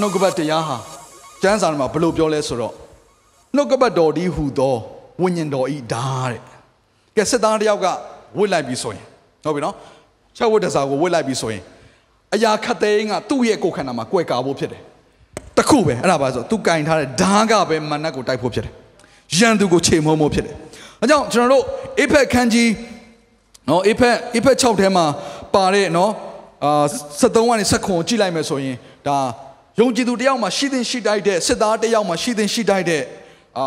နှုတ်ကပတ်တရားဟာကျမ်းစာထဲမှာဘယ်လိုပြောလဲဆိုတော့နှုတ်ကပတ်တော်ဒီဟူသောဝိညာဉ်တော်ဤဓာတ်တဲ့ကဲစစ်သားတစ်ယောက်ကဝစ်လိုက်ပြီဆိုရင်ဟုတ်ပြီနော်ချက်ဝတ်တစားကိုဝစ်လိုက်ပြီဆိုရင်အရာခတ်သိမ်းကသူ့ရဲ့ကိုယ်ခန္ဓာမှာကွယ်ကာဖို့ဖြစ်တယ်တခုပဲအဲ့ဒါပါဆိုသူကင်ထားတဲ့ဓာတ်ကပဲမနတ်ကိုတိုက်ဖို့ဖြစ်တယ်ရန်သူကိုချိန်မုံမို့ဖြစ်တယ်အဲကြောင့်ကျွန်တော်တို့အေဖက်ခန်းကြီးနော်အေဖက်အေဖက်6ထဲမှာပါတဲ့နော်အာ73ကနေ7ခွန်ကြည့်လိုက်မယ်ဆိုရင်ဒါ ယုံကြည်သူတယောက်မှာရှိသင်ရှိတိုက်တဲ့စစ်သားတယောက်မှာရှိသင်ရှိတိုက်တဲ့အာ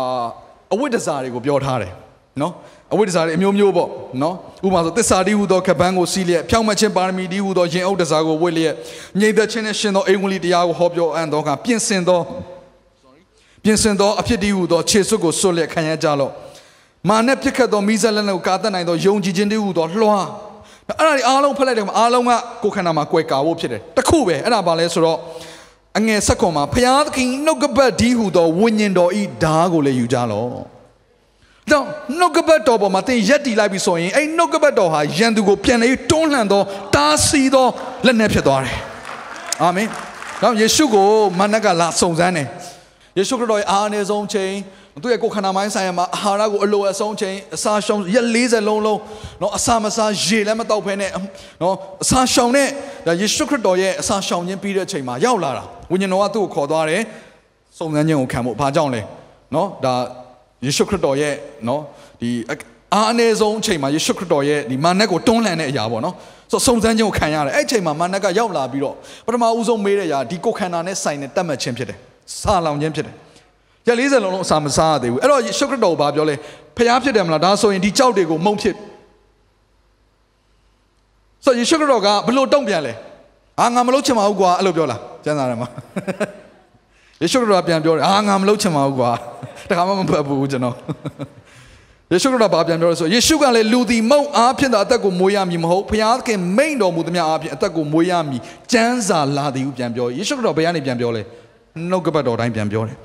အဝိတ္တဇာတွေကိုပြောထားတယ်နော်အဝိတ္တဇာတွေအမျိုးမျိုးပေါ့နော်ဥပမာဆိုသစ္စာတိဟူသောကပန်းကိုစီးလျက်ဖြောင့်မတ်ခြင်းပါရမီတိဟူသောရင်အုပ်တဇာကိုဝတ်လျက်မြိတ်သက်ခြင်းနဲ့ရှင်သောအိမ်ဝင်လီတရားကိုဟောပြောအံ့သောကပြင်ဆင်သောပြင်ဆင်သောအဖြစ်တည်းဟူသောခြေစွပ်ကိုစွတ်လျက်ခံရကြလော့မာနဲ့ပြစ်ခတ်သောမိဇက်လက်နဲ့ကိုကာတတ်နိုင်သောယုံကြည်ခြင်းတည်းဟူသောလွှာအဲ့ဒါတွေအားလုံးဖက်လိုက်တယ်မှာအားလုံးကကိုယ်ခန္ဓာမှာကွယ်ကာဖို့ဖြစ်တယ်တခုပဲအဲ့ဒါဘာလဲဆိုတော့ အငယ်ဆက်ခွန်မှာဖျားသခင်နှုတ်ကပတ်ဒီဟူသောဝိညာဉ်တော်ဤဓာကိုလည်းယူကြလော့တော့နှုတ်ကပတ်တော်ပေါ်မှာသင်ရက်တီလိုက်ပြီဆိုရင်အဲ့နှုတ်ကပတ်တော်ဟာယန်သူကိုပြန်လေတွန်းလှန်သောတားဆီးသောလက်နက်ဖြစ်သွားတယ်အာမင်တော့ယေရှုကိုမနက်ကလာစုံစမ်းတယ်ယေရှုခရစ်တော်ရဲ့အားအနည်းဆုံးချိန် သူ့ရဲ့ကိုယ်ခန္ဓာမိုင်းဆိုင်ရာမှာအာဟာရကိုအလိုအဆုံးချိန်အစာရှောင်ရက်40လုံးလုံးနော်အစာမစားရေလည်းမတောက်ဖဲနဲ့နော်အစာရှောင်တဲ့ယေရှုခရစ်တော်ရဲ့အစာရှောင်ခြင်းပြီးတဲ့အချိန်မှာရောက်လာတာဝိညာဉ်တော်ကသူ့ကိုခေါ်သွားတယ်စုံစမ်းခြင်းကိုခံဖို့ဘာကြောင့်လဲနော်ဒါယေရှုခရစ်တော်ရဲ့နော်ဒီအားအနည်းဆုံးအချိန်မှာယေရှုခရစ်တော်ရဲ့ဒီမာနက်ကိုတွန်းလှန်တဲ့အရာပေါ့နော်ဆိုစုံစမ်းခြင်းကိုခံရတယ်အဲ့အချိန်မှာမာနက်ကရောက်လာပြီးတော့ပထမဦးဆုံးမေးတဲ့အရာဒီကိုခန္ဓာနဲ့ဆိုင်တဲ့တတ်မှတ်ခြင်းဖြစ်တယ်စာလောင်ခြင်းဖြစ်တယ် ရက်40လုံးလုံးအစာမစားရသေးဘူးအဲ့တော့ယေရှုခရစ်တော်ဘာပြောလဲဖျားဖြစ်တယ်မလားဒါဆိုရင်ဒီကြောက်တွေကိုမုံဖြစ်ဆိုယေရှုခရစ်တော်ကဘလို့တုံ့ပြန်လဲအာငါမလုပ်ချင်ပါဘူးကွာအဲ့လိုပြောလားကျမ်းစာထဲမှာယေရှုခရစ်တော်ကပြန်ပြောတယ်အာငါမလုပ်ချင်ပါဘူးကွာတခါမှမဖတ်ဘူးကျွန်တော်ယေရှုခရစ်တော်ဘာပြန်ပြောလဲဆိုယေရှုကလည်းလူသည်မုံအားဖြင့်သာအသက်ကိုမွေးရမည်မဟုတ်ဖျားခင်မိန်တော်မူသမျှအားဖြင့်အသက်ကိုမွေးရမည်ကျမ်းစာလာသည်ဟုပြန်ပြောယေရှုခရစ်တော်ဘယ်ကနေပြန်ပြောလဲနှုတ်ကပတ်တော်တိုင်းပြန်ပြောတယ်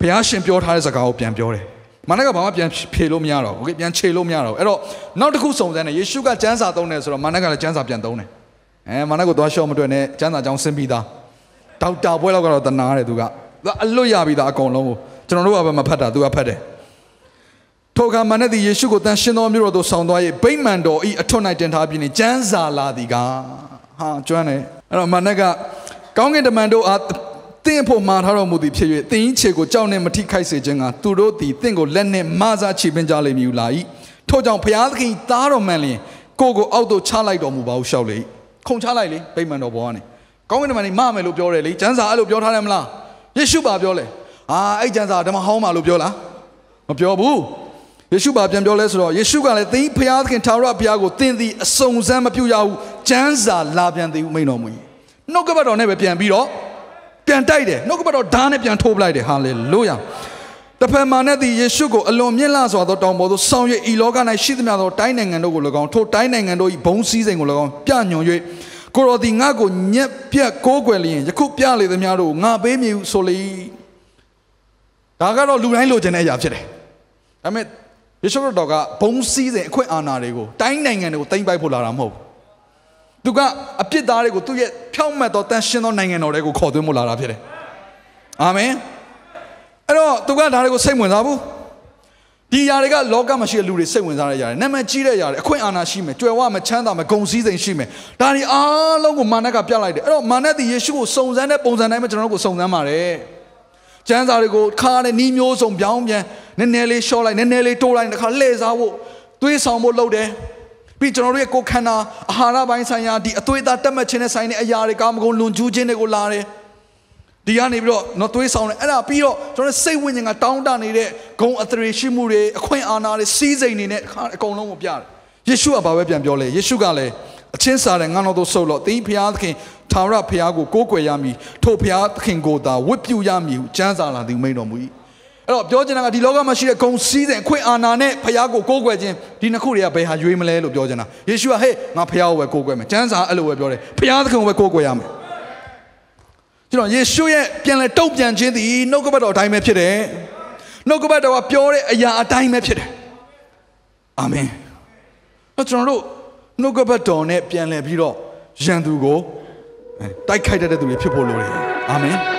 ဘုရားရှင်ပြောထားတဲ့စကားကိုပြန်ပြောတယ်မနက်ကဘာမှပြန်ဖြေလို့မရတော့ဘူးโอเคပြန်ခြေလို့မရတော့ဘူးအဲ့တော့နောက်တစ်ခုစုံစမ်းတယ်ယေရှုကကျမ်းစာသုံးတယ်ဆိုတော့မနက်ကလည်းကျမ်းစာပြန်သုံးတယ်အဲမနက်ကိုသွားရှော့မတွေ့နဲ့ကျမ်းစာကြောင်းဆင်းပြီးသားဒေါက်တာပွဲလောက်ကတော့တနာတယ်သူကသူကအလွတ်ရပြီးသားအကုန်လုံးကိုကျွန်တော်တို့ကပဲမဖတ်တာသူကဖတ်တယ်ထိုအခါမနက်သည်ယေရှုကိုတန်ရှင်တော်မျိုးတော်သို့ဆောင်သွား၍ဗိမာန်တော်ဤအထွတ်၌တင်ထားပြီးနေကျမ်းစာလာသည်ကဟာကျွမ်းတယ်အဲ့တော့မနက်ကကောင်းကင်တမန်တို့အား တင်းဖို့မှာထားတော်မူသည်ဖြစ်၍တင်းကြီးခြေကိုကြောက်နှင့်မထိခိုက်စေခြင်းကသူတို့သည်တင့်ကိုလက်နှင့်မဆာချီပင်ကြလိမ့်မည်ဟုလာ၏ထို့ကြောင့်ဘုရားသခင်သားတော်မှန်လျင်ကိုကိုအောက်သို့ချလိုက်တော်မူပါဟုရှောက်လေခုံချလိုက်လေဗိမာန်တော်ဘောကနေကောင်းကင်တမန်ကြီးမမယ်လို့ပြောတယ်လေကျမ်းစာအဲ့လိုပြောထားတယ်မလားယေရှုပါပြောလေအာအဲ့ကျမ်းစာဓမ္မဟောင်းပါလို့ပြောလားမပြောဘူးယေရှုပါပြန်ပြောလဲဆိုတော့ယေရှုကလည်းသင်ဖျားသခင်ထာဝရဘုရားကိုသင်သည်အစုံစမ်းမပြုရဘူးကျမ်းစာလာပြန်သည်ဟုမိန်တော်မူ၏နှုတ်ကပတ်တော်နဲ့ပဲပြန်ပြီးတော့ ပြန်တိုက်တယ်နှုတ်ကပတ်တော်ဓာတ်နဲ့ပြန်ထိုးပလိုက်တယ်ဟာလေလုယာတဖန်မာနဲ့သည်ယေရှုကိုအလွန်မြင့်လာစွာသောတောင်ပေါ်သို့ဆောင်၍ဤလောက၌ရှိသမျှသောတိုင်းနိုင်ငံတို့ကို၎င်းထိုတိုင်းနိုင်ငံတို့၏ဘုံစည်းစိမ်ကို၎င်းပြညွန်၍ကိုရောသည်ငါ့ကိုညက်ပြက်ကိုးကွယ်လျင်ယခုပြလေသမျှတို့ကိုငါပေးမည်ဟုဆိုလေဒါကတော့လူတိုင်းလိုချင်တဲ့အရာဖြစ်တယ်ဒါပေမဲ့ယေရှုခရစ်တော်ကဘုံစည်းစိမ်အခွင့်အာဏာတွေကိုတိုင်းနိုင်ငံတွေကိုတင်ပိုက်ဖို့လာတာမဟုတ်ဘူးသူကအပြစ်သားတွေကိုသူ့ရဲ့ ဖြောင့်မတ်သောတန်ရှင်းသောနိုင်ငံတော်တွေကိုခေါ်သွင်းဖို့လာတာဖြစ်တယ်။အာမင်။အဲ့တော့သူကဒါတွေကိုစိတ်ဝင်စားဘူး။ဒီຢာတွေကလောကမှာရှိတဲ့လူတွေစိတ်ဝင်စားတဲ့ຢာတွေနာမည်ကြီးတဲ့ຢာတွေအခွင့်အာဏာရှိမယ်၊ကြွယ်ဝမယ်၊ချမ်းသာမယ်၊ဂုဏ်စည်းစိမ်ရှိမယ်။ဒါတွေအားလုံးကိုမာနကပြလိုက်တယ်။အဲ့တော့မာနသည်ယေရှုကိုစုံစမ်းတဲ့ပုံစံတိုင်းမှာကျွန်တော်တို့ကိုစုံစမ်းပါတယ်။ကျမ်းစာတွေကိုခါနဲ့နီးမျိုးစုံပြောင်းပြန်နည်းနည်းလေးရှော့လိုက်နည်းနည်းလေးတိုးလိုက်တခါလှည့်စားဖို့သွေးဆောင်ဖို့လုပ်တယ်။ ပြီးကျွန်တော်တို့ရဲ့ကိုယ်ခန္ဓာအာဟာရပိုင်းဆိုင်ရာဒီအသွေးသားတက်မှတ်ခြင်းနဲ့ဆိုင်တဲ့အရာတွေကာမဂုဏ်လွန်ကျူးခြင်းတွေကိုလာတယ်ဒီကနေပြီးတော့နော်သွေးဆောင်တယ်အဲ့ဒါပြီးတော့ကျွန်တော်စိတ်ဝိညာဉ်ကတောင်းတနေတဲ့ဂုံအသရေရှိမှုတွေအခွင့်အာဏာတွေစီးစိမ်တွေနဲ့အခါအကုန်လုံးကိုပြတယ်ယေရှုကဘာပဲပြန်ပြောလဲယေရှုကလည်းအချင်းစားတဲ့ငါတော်တို့ဆုပ်လို့သင်ဖျားသခင်ထာဝရဖျားကိုကိုးကွယ်ရမည်ထို့ဖျားသခင်ကိုသာဝတ်ပြုရမည်ဟုကျမ်းစာလာသည်မိန်တော်မူ၏ အဲ့တော့ပြောချင်တာကဒီလောကမှာရှိတဲ့ဂုံစည်းတဲ့အခွင့်အာဏာနဲ့ဖျားကိုကိုးကွယ်ခြင်းဒီနှစ်ခုတွေကဘယ်ဟာရွေးမလဲလို့ပြောချင်တာယေရှုကဟေးငါဖျားကိုပဲကိုးကွယ်မယ်ကျမ်းစာအဲ့လိုပဲပြောတယ်ဖျားသခင်ကိုပဲကိုးကွယ်ရမယ်ကျွန်တော်ယေရှုရဲ့ပြန်လဲတုံ့ပြန်ခြင်းသည်နှုတ်ကပတ်တော်အတိုင်းပဲဖြစ်တယ်နှုတ်ကပတ်တော်ကပြောတဲ့အရာအတိုင်းပဲဖြစ်တယ်အာမင်အဲ့ကျွန်တော်တို့နှုတ်ကပတ်တော်နဲ့ပြန်လဲပြီးတော့ယန်သူကိုတိုက်ခိုက်တတ်တဲ့သူတွေဖြစ်ဖို့လိုတယ်အာမင်